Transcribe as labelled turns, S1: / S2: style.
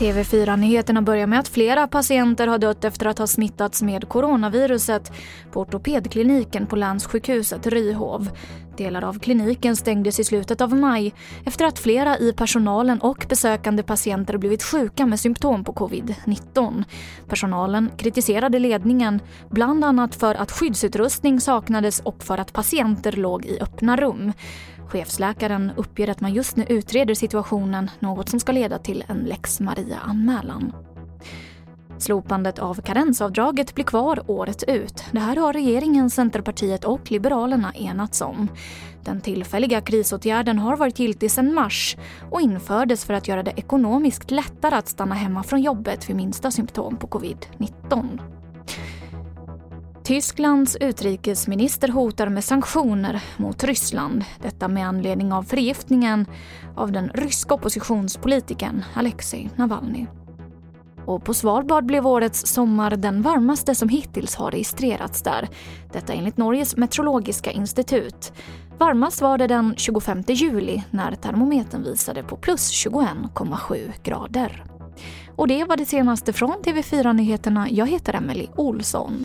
S1: TV4-nyheterna börjar med att flera patienter har dött efter att ha smittats med coronaviruset på ortopedkliniken på länssjukhuset Ryhov. Delar av kliniken stängdes i slutet av maj efter att flera i personalen och besökande patienter blivit sjuka med symptom på covid-19. Personalen kritiserade ledningen bland annat för att skyddsutrustning saknades och för att patienter låg i öppna rum. Chefsläkaren uppger att man just nu utreder situationen, något som ska leda till en lex Maria-anmälan. Slopandet av karensavdraget blir kvar året ut. Det här har regeringen, Centerpartiet och Liberalerna enats om. Den tillfälliga krisåtgärden har varit giltig sedan mars och infördes för att göra det ekonomiskt lättare att stanna hemma från jobbet vid minsta symptom på covid-19. Tysklands utrikesminister hotar med sanktioner mot Ryssland. Detta med anledning av förgiftningen av den ryska oppositionspolitikern Alexej Navalny. Och på Svalbard blev årets sommar den varmaste som hittills har registrerats där. Detta enligt Norges meteorologiska institut. Varmast var det den 25 juli när termometern visade på plus 21,7 grader. Och det var det senaste från TV4 Nyheterna. Jag heter Emily Olsson.